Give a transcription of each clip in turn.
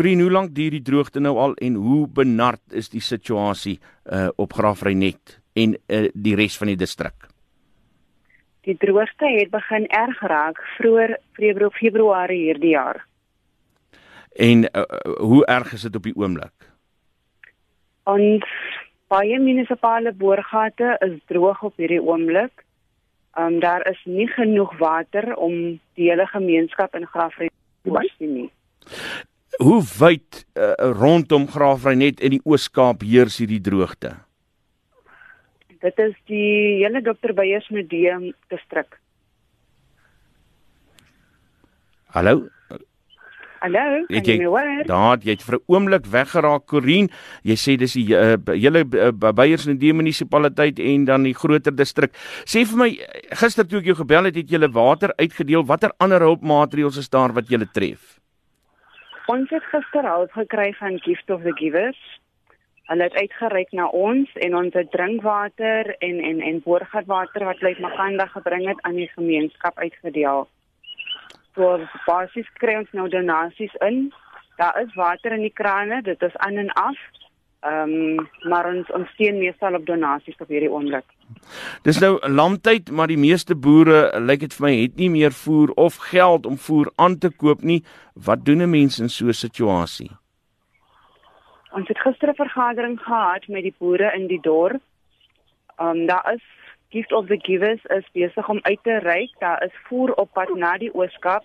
Corine, hoe lank duur die droogte nou al en hoe benard is die situasie uh op Graafrenet en uh die res van die distrik? Die droogte het begin erg raak vroeër Februarie Februarie hierdie jaar. En uh, hoe erg is dit op die oomblik? Ons baie munisipale boorgate is droog op hierdie oomblik. Um daar is nie genoeg water om die hele gemeenskap in Graafrenet te voorsien nie. Hoe wyd uh, rondom Graafrenet in die Oos-Kaap heers hierdie droogte? Dit is die hele Dr. Beyers Museum distrik. Hallo? Hallo, kan jy? Daar, jy het vir 'n oomblik weggeraak, Corien. Jy sê dis die uh, hele uh, Beyers en die munisipaliteit en dan die groter distrik. Sê vir my, gister toe ek jou gebel het, het jy water uitgedeel. Watter ander hulpmaatreëls is daar wat jy tref? Ons het gister hulp gekry van Gift of the Givers. Hulle het uitgereik na ons en ons het drinkwater en en en boorgatwater wat hulle uit Makanda gebring het aan die gemeenskap uitgedeel. So basies kry ons nou donasies in. Daar is water in die krane, dit is aan en af. Ehm um, maar ons ons steun meestal op donasies op hierdie oomblik. Dis nou landtyd, maar die meeste boere, lyk dit vir my, het nie meer voer of geld om voer aan te koop nie. Wat doen 'n mens in so 'n situasie? Ons het gister 'n vergadering gehad met die boere in die dorp. Ehm um, daar is Gift of the Givers is besig om uit te reik. Daar is voer op pad na die Ooskaap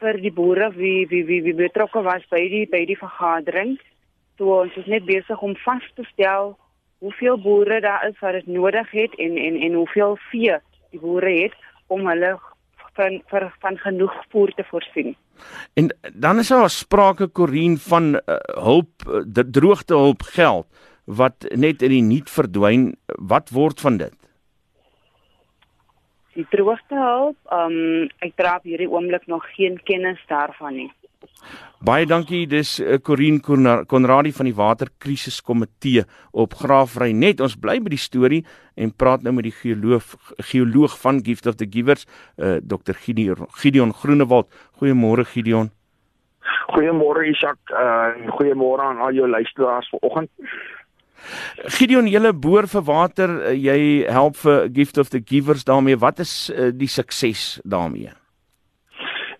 vir die boere wie wie wie, wie betrokke was by die by die vergadering. So ons is net besig om vas te stel hoeveel boere daar is wat dit nodig het en en en hoeveel vee die boere het om hulle van vir van genoeg voer te voorsien. En dan is daar sprake Corien van uh, hulp uh, droogte hulp geld wat net in die niet verdwyn. Wat word van dit? die droogtehulp, ehm um, ek dra op hierdie oomblik nog geen kennis daarvan nie. Baie dankie, dis uh, Corin Konradi van die Waterkrisiskomitee op Graafrenet. Ons bly by die storie en praat nou met die geoloog geoloog van Gift of the Givers, uh, Dr. Gideon, Gideon Groenewald. Goeiemôre Gideon. Goeiemôre Isak, uh, goeiemôre aan al jou luisteraars vanoggend. Gideon, julle boer vir water, eh, jy help vir Gift of the Givers daarmee. Wat is uh, die sukses daarmee?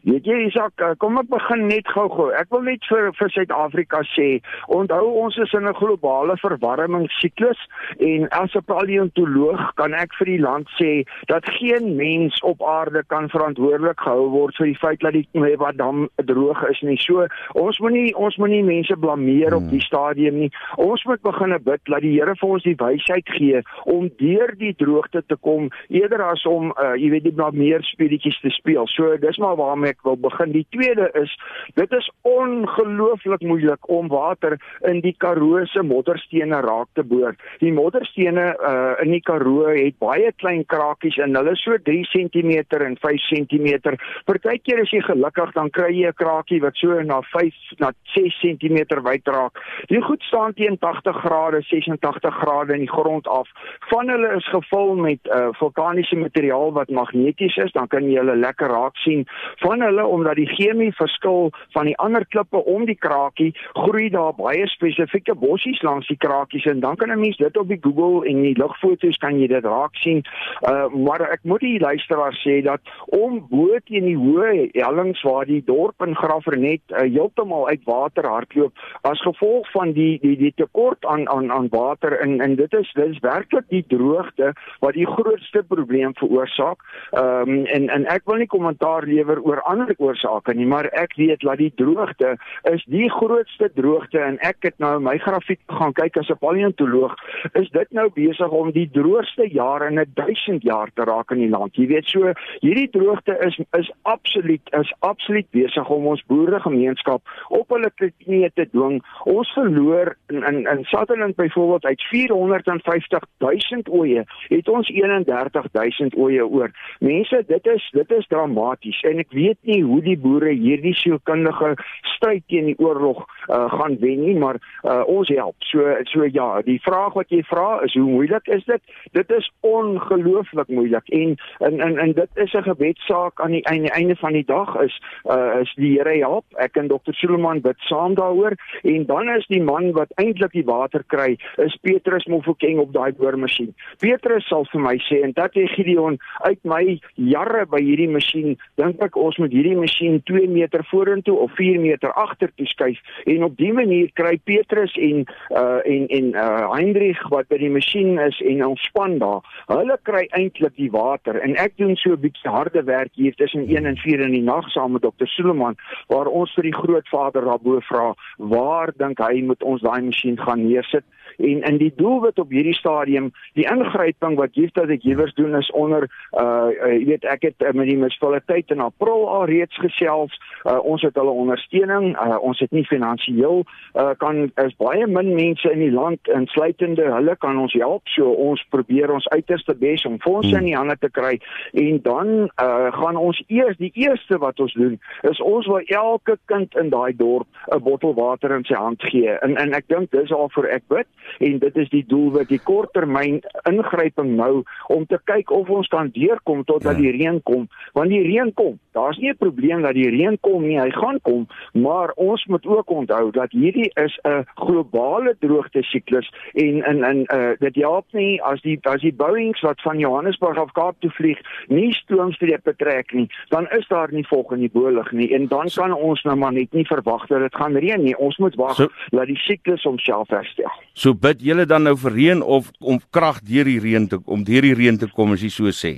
Weet jy Isak, eh, kom ek begin net gou-gou. Ek wil net vir vir Suid-Afrika sê, onthou ons is in 'n globale verwarmingssiklus en as 'n paleontoloog kan ek vir die land sê dat geen mens op aarde kan verantwoordelik gehou word vir die feit dat die Nevadam droog is nie. So ons moenie ons moenie mense blameer op die hmm. stadium nie. Ons moet begin bid dat die Here vir ons die wysheid gee om deur die droogte te kom eerder as om uh, jy weet die blameer speletjies te speel. So dis maar waarmee ek wil begin. Die tweede is dit is ongelooflik moeilik om water in die Karoo se modderstene raak te boor. Die modderstene uh, in die Karoo het baie klein krakies en hulle so 3 cm en 5 cm. Partykeer as jy gelukkig dan kry jy 'n krakie wat so na 5 na 6 cm wyd raak. Die goed staan teen 80 grade, 86 grade in die grond af. Van hulle is gevul met uh, vulkaniese materiaal wat magneties is, dan kan jy hulle lekker raak sien. Van hulle omdat die chemie verskil van die ander klippe om die krakie, groei daar baie spesifieke bossies langs die krakies en dan kan 'n mens dit op die Google en die lugfoto's kan jy dit raak sien. Uh maar ek moet die luisteraar sê dat om bo teen die hoë hellings waar die dorp in Graafrenet uh, heeltemal uit water hardloop as gevolg van die die die tekort aan aan aan water en en dit is dit is werklik die droogte wat die grootste probleem veroorsaak. Ehm um, en en ek wil nie kommentaar lewer oor ander oorsake nie, maar ek weet dat die droogte is die grootste droogte en ek het nou my grafiek gaan kyk as 'n paleontoloog, is dit nou besig om die droogste jare in 'n 1000 jaar te raak in die land. Jy weet so, hierdie droogte is is absoluut is absoluut besig om ons boeregemeenskap op hulle knieë te dwing. Ons verloor in in, in Sutherland byvoorbeeld uit 450 000 oeye, het ons 31 000 oeye oor. Mense, dit is dit is dramaties en ek weet nie hoe die boere hierdie sielkundige stryd teen die oorlog uh, gaan wen nie, maar uh, ons help. So so ja, die vraag wat jy vra is hoe moeilik is dit? Dit is ongelooflik moeilik en en en, en dit is 'n gebedsaak aan die einde, einde van die dag is uh, is die Here help. Ek en Dr. Suleman bid saam daaroor en dan is die man wat eintlik die water kry, is Petrus Mofokeng op daai boormasjien. Petrus sal vir my sê en dat jy Gideon uit my jare by hierdie masjien, dink ek ons moet hierdie masjien 2 meter vorentoe of 4 meter agtertoe skuif en op dië manier kry Petrus en uh en en uh Heinrich wat by die masjien is en ons span daar. Hulle kry eintlik die water en ek doen so 'n bietjie harde werk hier tussen 1 en 4 in die nag saam met Dr. Suleman waar ons vir die grootvader daarbo vra waar dink hy moet ons daai masjien gaan neersit en in die doelwit op hierdie stadium die ingryping wat of the Givers doen is onder uh jy weet ek het uh, met die munisipaliteit in April al reeds gesels uh, ons het hulle ondersteuning uh, ons het nie finansiëel uh, kan is baie min mense in die land insluitende hulle kan ons help so ons probeer ons uiterste bes om fondse in die hande te kry. En dan uh, gaan ons eers die eerste wat ons doen is ons wil elke kind in daai dorp 'n bottel water in sy hand gee. En en ek dink dis al vir ek bid en dit is die doel wat die korttermyn ingryping nou om te kyk of ons kan deurkom totdat ja. die reën kom. Want die reën kom daar's nie 'n probleem dat die reën kom nie hy gaan kom maar ons moet ook onthou dat hierdie is 'n globale droogte siklus en in in uh, dit help nie as die as die Boeings wat van Johannesburg af Kaap toe vlieg nie stroomstrepe trek nie dan is daar nie volg in die bolig nie en dan kan ons nou maar net nie verwag dat dit gaan reën nie. Ons moet wag so, dat die siklus homself herstel. So bid julle dan nou vir reën of om krag deur die reën te om deur die reën te kom as jy so sê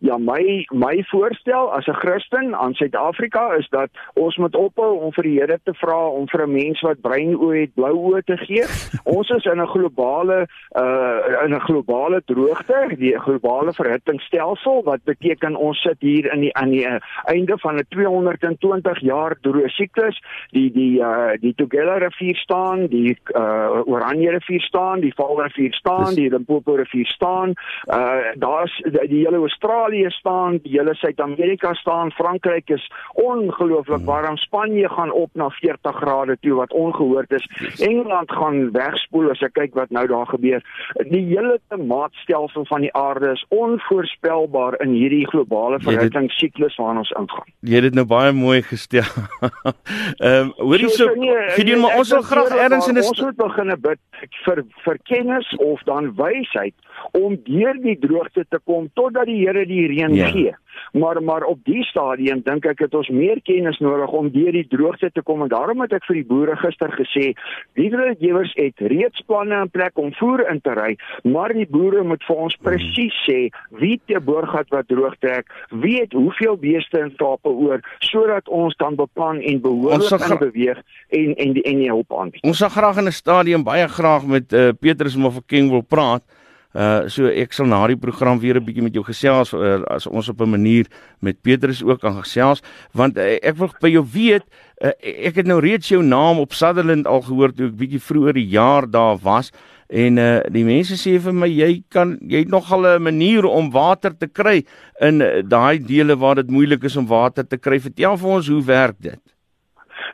Ja my my voorstel as 'n Christen aan Suid-Afrika is dat ons moet ophou om vir die Here te vra om vir 'n mens wat brein oë het blou oë te gee. ons is in 'n globale uh in 'n globale droogte, die globale verhittingsstelsel wat beteken ons sit hier in die aan die uh, einde van 'n 220 jaar droë siklus. Die die uh die Tugela rivier staan, die uh Oranje rivier staan, die Vaal rivier staan, die Limpopo rivier staan. Uh daar's die, die hele Australië Australië staan, die hele Suid-Amerika staan, Frankryk is ongelooflik hmm. warm, Spanje gaan op na 40 grade toe wat ongehoord is. Engeland gaan wegspoel as ek kyk wat nou daar gebeur. Die hele klimaatstelsel van die aarde is onvoorspelbaar in hierdie globale verhittingssiklus waarin ons ingaan. Jy het dit nou baie mooi gestel. Ehm um, hoorie so, so nee, Gideon, maar ons wil graag erns in 'n ons moet begin bid vir vir kennis of dan wysheid om deur die droogte te kom totdat die Here die reën ja. gee. Maar maar op die stadium dink ek het ons meer kennis nodig om deur die droogte te kom en daarom het ek vir die boere gister gesê, die werkgewers het reeds planne in plek om voer in te ry, maar die boere moet vir ons presies sê wie te boorgat wat droog trek, wie het hoeveel beeste in tape oor sodat ons kan beplan en behoorlik in beweeg en en die en die hulp aanbied. Ons sal graag in 'n stadium baie graag met uh, Petrus Mofokeng wil praat. Uh so ek sal na die program weer 'n bietjie met jou gesels uh, as ons op 'n manier met Petrus ook kan gesels want uh, ek wil by jou weet uh, ek het nou reeds jou naam op Sutherland al gehoor toe ek bietjie vroeër die jaar daar was en uh die mense sê vir my jy kan jy het nog al 'n manier om water te kry in uh, daai dele waar dit moeilik is om water te kry. Vertel vir ons hoe werk dit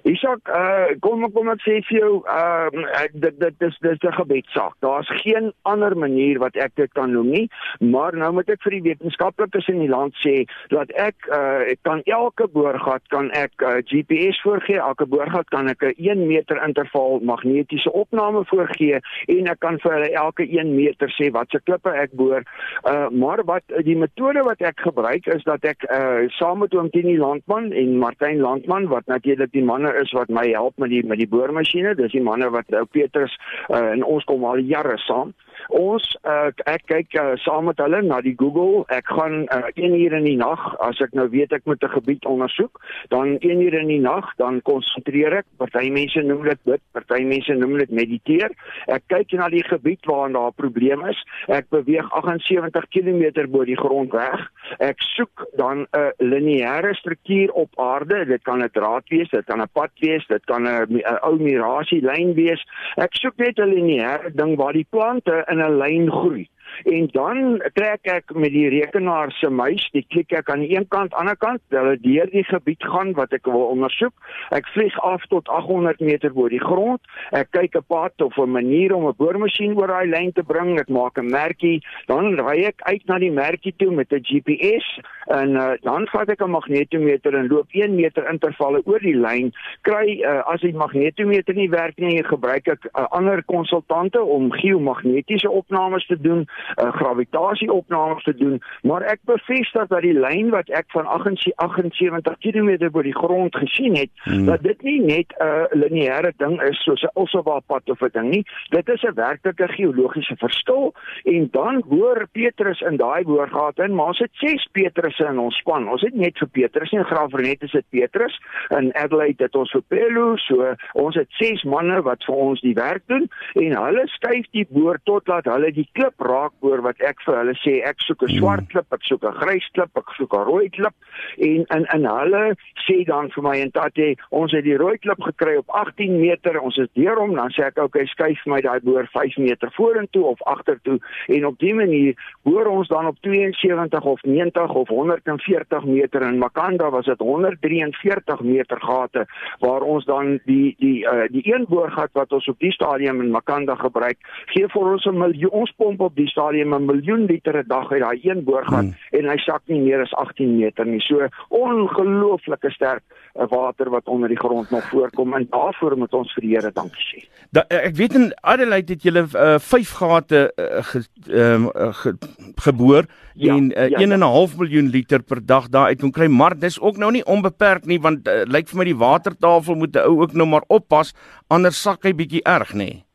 Isak, uh kom kom ek sê vir jou, uh dit dit is dis 'n gebedsaak. Daar's geen ander manier wat ek dit kan noem nie, maar nou moet ek vir die wetenskaplikes in die land sê dat ek uh ek kan elke boorgat kan ek uh, GPS voorgee, elke boorgat kan ek 'n 1 meter interval magnetiese opname voorgee en ek kan vir hulle elke 1 meter sê watse klippe ek boor. Uh maar wat die metode wat ek gebruik is dat ek uh saam met oom Tini Landman en Martin Landman wat natuurlik die manne is wat my help met die met die boormasjiene. Dis die manne wat ou Petrus uh, en ons kom al jare saam. Ons uh, ek kyk uh, saam met hulle na die Google. Ek gaan uh, 1 uur in die nag as ek nou weet ek moet 'n gebied ondersoek, dan 1 uur in die nag dan konsentreer ek. Party mense noem dit bid, party mense noem dit mediteer. Ek kyk na die gebied waar daar 'n probleem is. Ek beweeg 78 km bo die grond weg. Ek soek dan 'n lineêre struktuur op aarde. Dit kan 'n draad wees, dit kan 'n pad wees, dit kan 'n ou mirasie lyn wees. Ek soek net 'n lineêre ding waar die plante in 'n lyn groei. En dan trek ek met die rekenaar se muis, die klik ek aan die een kant, aan die ander kant, hulle deur die gebied gaan wat ek wil ondersoek. Ek vlieg af tot 800 meter bo die grond. Ek kyk 'n pad of 'n manier om 'n boormasjien oor daai lyn te bring. Ek maak 'n merkie, dan ry ek uit na die merkie toe met 'n GPS en uh, dan vat ek 'n magnetometer en loop 1 meter intervalle oor die lyn. Kry uh, as die magnetometer nie werk nie, gebruik ek uh, ander konsultante om geomagnetiese opnames te doen, uh, gravitasieopnames te doen, maar ek bevestig dat die lyn wat ek van 78 km bo die grond gesien het, hmm. dat dit nie net 'n uh, lineêre ding is soos 'n Ulsova pad of 'n ding nie. Dit is 'n werklike geologiese verskil en dan hoor Petrus in daai woordgate in, maar ons het 6 Petrusse in ons span. Ons het net vir Petrus en Graafrenet is dit Petrus in Adelaide het ons vir Pelu, so ons het 6 manne wat vir ons die werk doen en hulle skuif die boor totdat hulle die klip raak boor wat ek vir hulle sê ek soek 'n swart hmm. klip, ek soek 'n grys klip, ek soek 'n rooi klip. En in in hulle sê dan vir my en tatte ons het die rooi klip gekry op 18 meter ons is deur hom dan sê ek okay skuif my daai boor 5 meter vorentoe of agtertoe. En op dié manier boor ons dan op 72 of 90 of 140 meter. In Makanda was dit 143 meter gate waar ons dan die die uh, die een boorgat wat ons op die stadium in Makanda gebruik gee vir ons 'n miljoen ons pomp op die stadium 'n miljoen liter 'n dag uit daai een boorgat hmm. en hy sak nie meer as 18 meter nie so ongelooflike sterk uh, water wat onder die grond nog voorkom en daarvoor moet ons vir die Here dankie sê. Da, ek weet in Adelaide het julle uh, vyf gate uh, ge, um, uh, ge, geboor ja, en 1.5 uh, ja, ja. miljoen liter per dag daar uit kon kry, maar dis ook nou nie onbeperk nie want uh, lyk vir my die watertafel moet 'n ou ook nou maar oppas anders sak hy bietjie erg nê. Nee.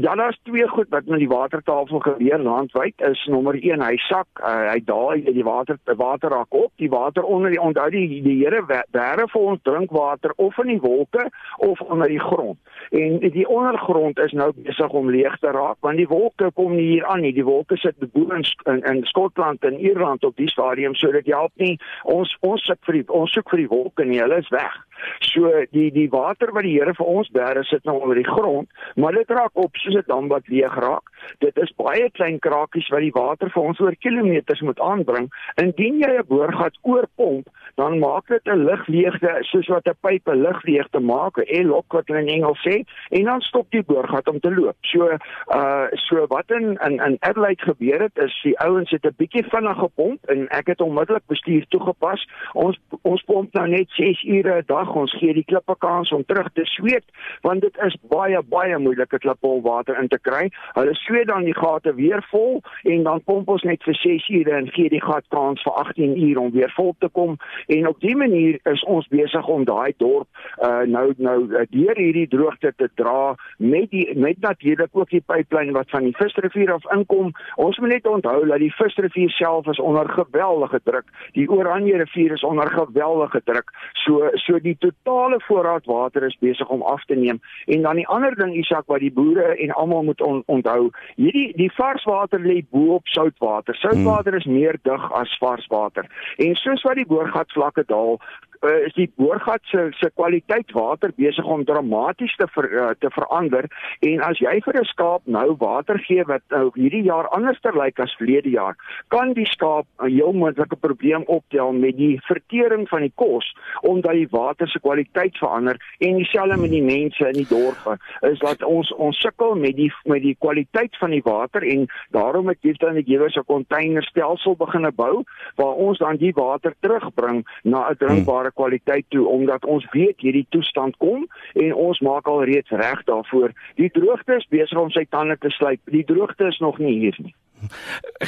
Ja, daar's twee goed wat met die watertafel gebeur landwyd. Is nommer 1, hy sak, uh, hy daai die water water raak op, die water onder die onthou die die Here bære vir ons drinkwater of in die wolke of onder die grond. En die ondergrond is nou besig om leeg te raak want die wolke kom nie hier aan nie. Die wolke sit bo in, in in Skotland en Ierland op die stadium sodat jy help nie. Ons ons sit vir die ons soek vir die wolke nie. Hulle is weg. So die die water wat die Here vir ons bære sit nou onder die grond, maar dit raak op soos 'n dam wat leeg raak. Dit is baie klein krakies wat die water vir ons oor kilometers moet aanbring. Indien jy 'n boorgat oorpomp, dan maak dit 'n ligleegte soos wat 'n pyp 'n ligleegte maak, 'n airlock wat hulle in Engels sê, en dan stop die boorgat om te loop. So uh so wat in in in Adelaide gebeur het is die ouens het 'n bietjie vinnig gepomp en ek het onmiddellik bestuur toegepas. Ons ons pomp nou net 6 ure 'n dag. Ons gee die klippe kans om terug te sweet want dit is baie baie moeilik om klippel water in te kry. Hulle sweet dan die gate weer vol en dan pomp ons net vir 6 ure en gee die gat kans vir 18 ure om weer vol te kom en op dié manier is ons besig om daai dorp uh, nou nou uh, deur hierdie droogte te dra met die met natuurlik ook die pyplyn wat van die Visrivier af inkom. Ons moet net onthou dat die Visrivier self is onder geweldige druk. Die Oranje rivier is onder geweldige druk. So so die totale voorraad water is besig om af te neem. En dan die ander ding Isak wat die boere en almal moet on, onthou, hierdie die varswater lê bo op soutwater. Soutwater hmm. is meer dig as varswater. En soos wat die boorgat vlakke daal, uh, is die boorgat se se kwaliteit water besig om dramaties te ver, uh, te verander en as jy vir 'n skaap nou water gee wat nou hierdie jaar anderster lyk as verlede jaar kan die skaap 'n heel moontlike probleem optel met die vertering van die kos omdat die water se kwaliteit verander en dieselfde met die mense in die dorpe is dat ons ons sukkel met die met die kwaliteit van die water en daarom het hier dan die gewers 'n konteinerstelsel begine bou waar ons dan die water terugbring na 'n drinkbare betere kwaliteit toe omdat ons weet hierdie toestand kom en ons maak al reeds reg daarvoor. Die droogte is besig om sy tande te slyp. Die droogte is nog nie hier nie.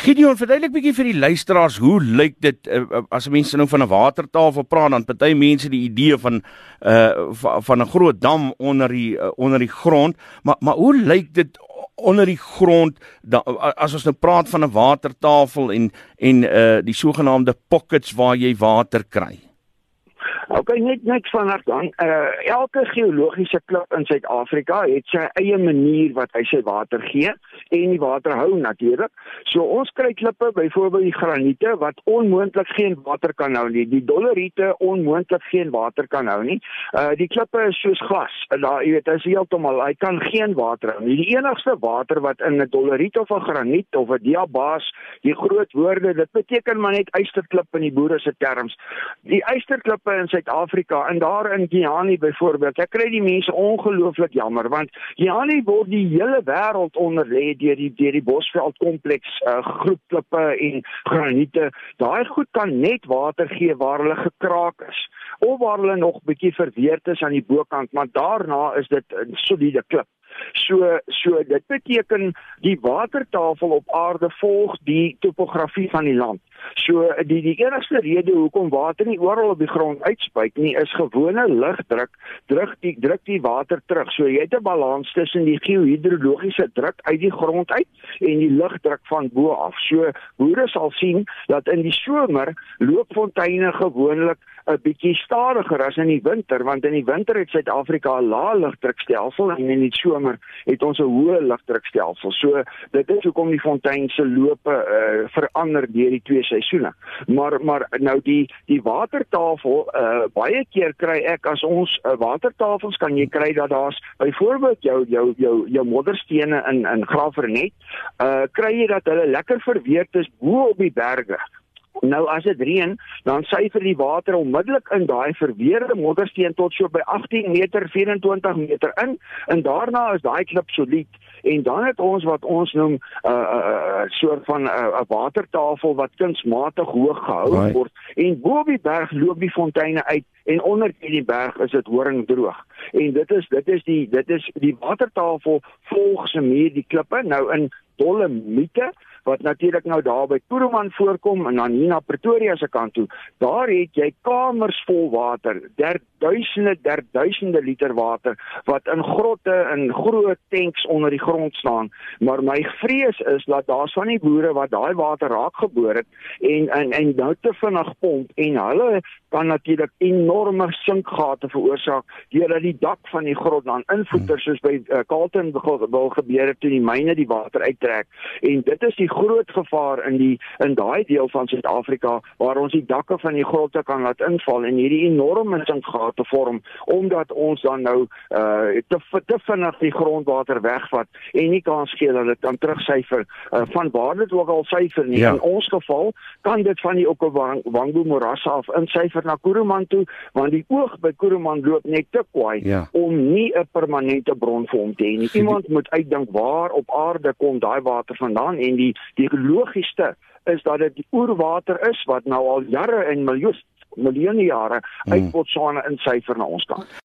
Gideon, verduidelik bietjie vir die luisteraars hoe lyk dit uh, as mense nou van 'n watertafel praat dan party mense die idee van uh van 'n groot dam onder die uh, onder die grond, maar maar hoe lyk dit onder die grond da, as ons nou praat van 'n watertafel en en uh die sogenaamde pockets waar jy water kry? Okay, net net vanaand dan. Uh elke geologiese klip in Suid-Afrika het sy eie manier wat hy sy water gee en die water hou natuurlik. So ons kry klippe, byvoorbeeld die graniete wat onmoontlik geen water kan hou nie. Die doleriete onmoontlik geen water kan hou nie. Uh die klippe is soos glas. Daar jy weet, is heeltemal hy kan geen water hou nie. Die enigste water wat in 'n doleriet of 'n graniet of 'n diabas, die groot woorde, dit beteken maar net ysterklip in die boere se terms. Die ysterklippe in Suid-Afrika en daar in Giani byvoorbeeld. Ek kry die mense ongelooflik jammer want Giani word die hele wêreld onder lê deur die deur die Bosveld kompleks uh, groep klippe en graniete. Daai goed kan net water gee waar hulle gekraak is of waar hulle nog bietjie verweerd is aan die bokant, maar daarna is dit 'n soliede klip. So so dit beteken die watertafel op aarde volg die topografie van die land. So die die enigste rede hoekom water nie oral op die grond uitspuit nie is gewone lugdruk druk die druk die water terug. So jy het 'n balans tussen die geohidrologiese druk uit die grond uit en die lugdruk van bo af. So boere sal sien dat in die somer loop fonteine gewoonlik 'n bietjie stadiger as in die winter want in die winter het Suid-Afrika 'n lae lugdrukstelsel en in die somer het ons 'n hoë lugdrukstelsel. So dit is hoekom die fontein se loope uh, verander deur die twee seisoene. Maar maar nou die die watertafel uh, baie keer kry ek as ons uh, watertafels kan jy kry dat daar's byvoorbeeld jou jou jou jou modderstene in in Graafrenet uh kry jy dat hulle lekker verweerd is bo op die berge Nou as dit reën, dan syfer die water onmiddellik in daai verweerde moddersteen tot so by 18 meter, 24 meter in en daarna is daai klip solied en dan het ons wat ons noem 'n uh, uh, soort van 'n uh, watertafel wat kunsmatig hoog gehou right. word en bo op die berg loop die fonteine uit en onder die berg is dit horingdroog. En dit is dit is die dit is die watertafel volg se meer die klippe nou in Dolomiete wat natuurlik nou daar by Kuruman voorkom en dan hier na Pretoria se kant toe. Daar het jy kamers vol water, der duisende, der duisende liter water wat in grotte en groot tanks onder die grond staan. Maar my vrees is dat daar's van die boere wat daai water raak geboor het en en en nou te vinnig pomp en hulle kan natuurlik enorme sinkgate veroorsaak deurdat die dak van die grot dan invoeter soos by uh, Carlton wil gebeur het toe die myne die water uittrek en dit is die groot gevaar in die in daai deel van Suid-Afrika waar ons die dakke van die grotte kan laat inval en hierdie enorme sinkgate vorm omdat ons dan nou uh te te vinnig die grondwater wegvat en nie kan skeel dat dit dan terugsyfer uh, van waar dit ook al syfer nie ja. in ons geval kan dit van die Okavango morasse af insyfer na Kuruman toe want die oog by Kuruman loop net te kwaai ja. om nie 'n permanente bron vir hom te hê nie iemand moet uitdink waar op aarde kom daai water vandaan en die die logiesste is dat dit die oerwater is wat nou al jare en miljoene miljoene jare uit hmm. Botswana insyfer na ons kant.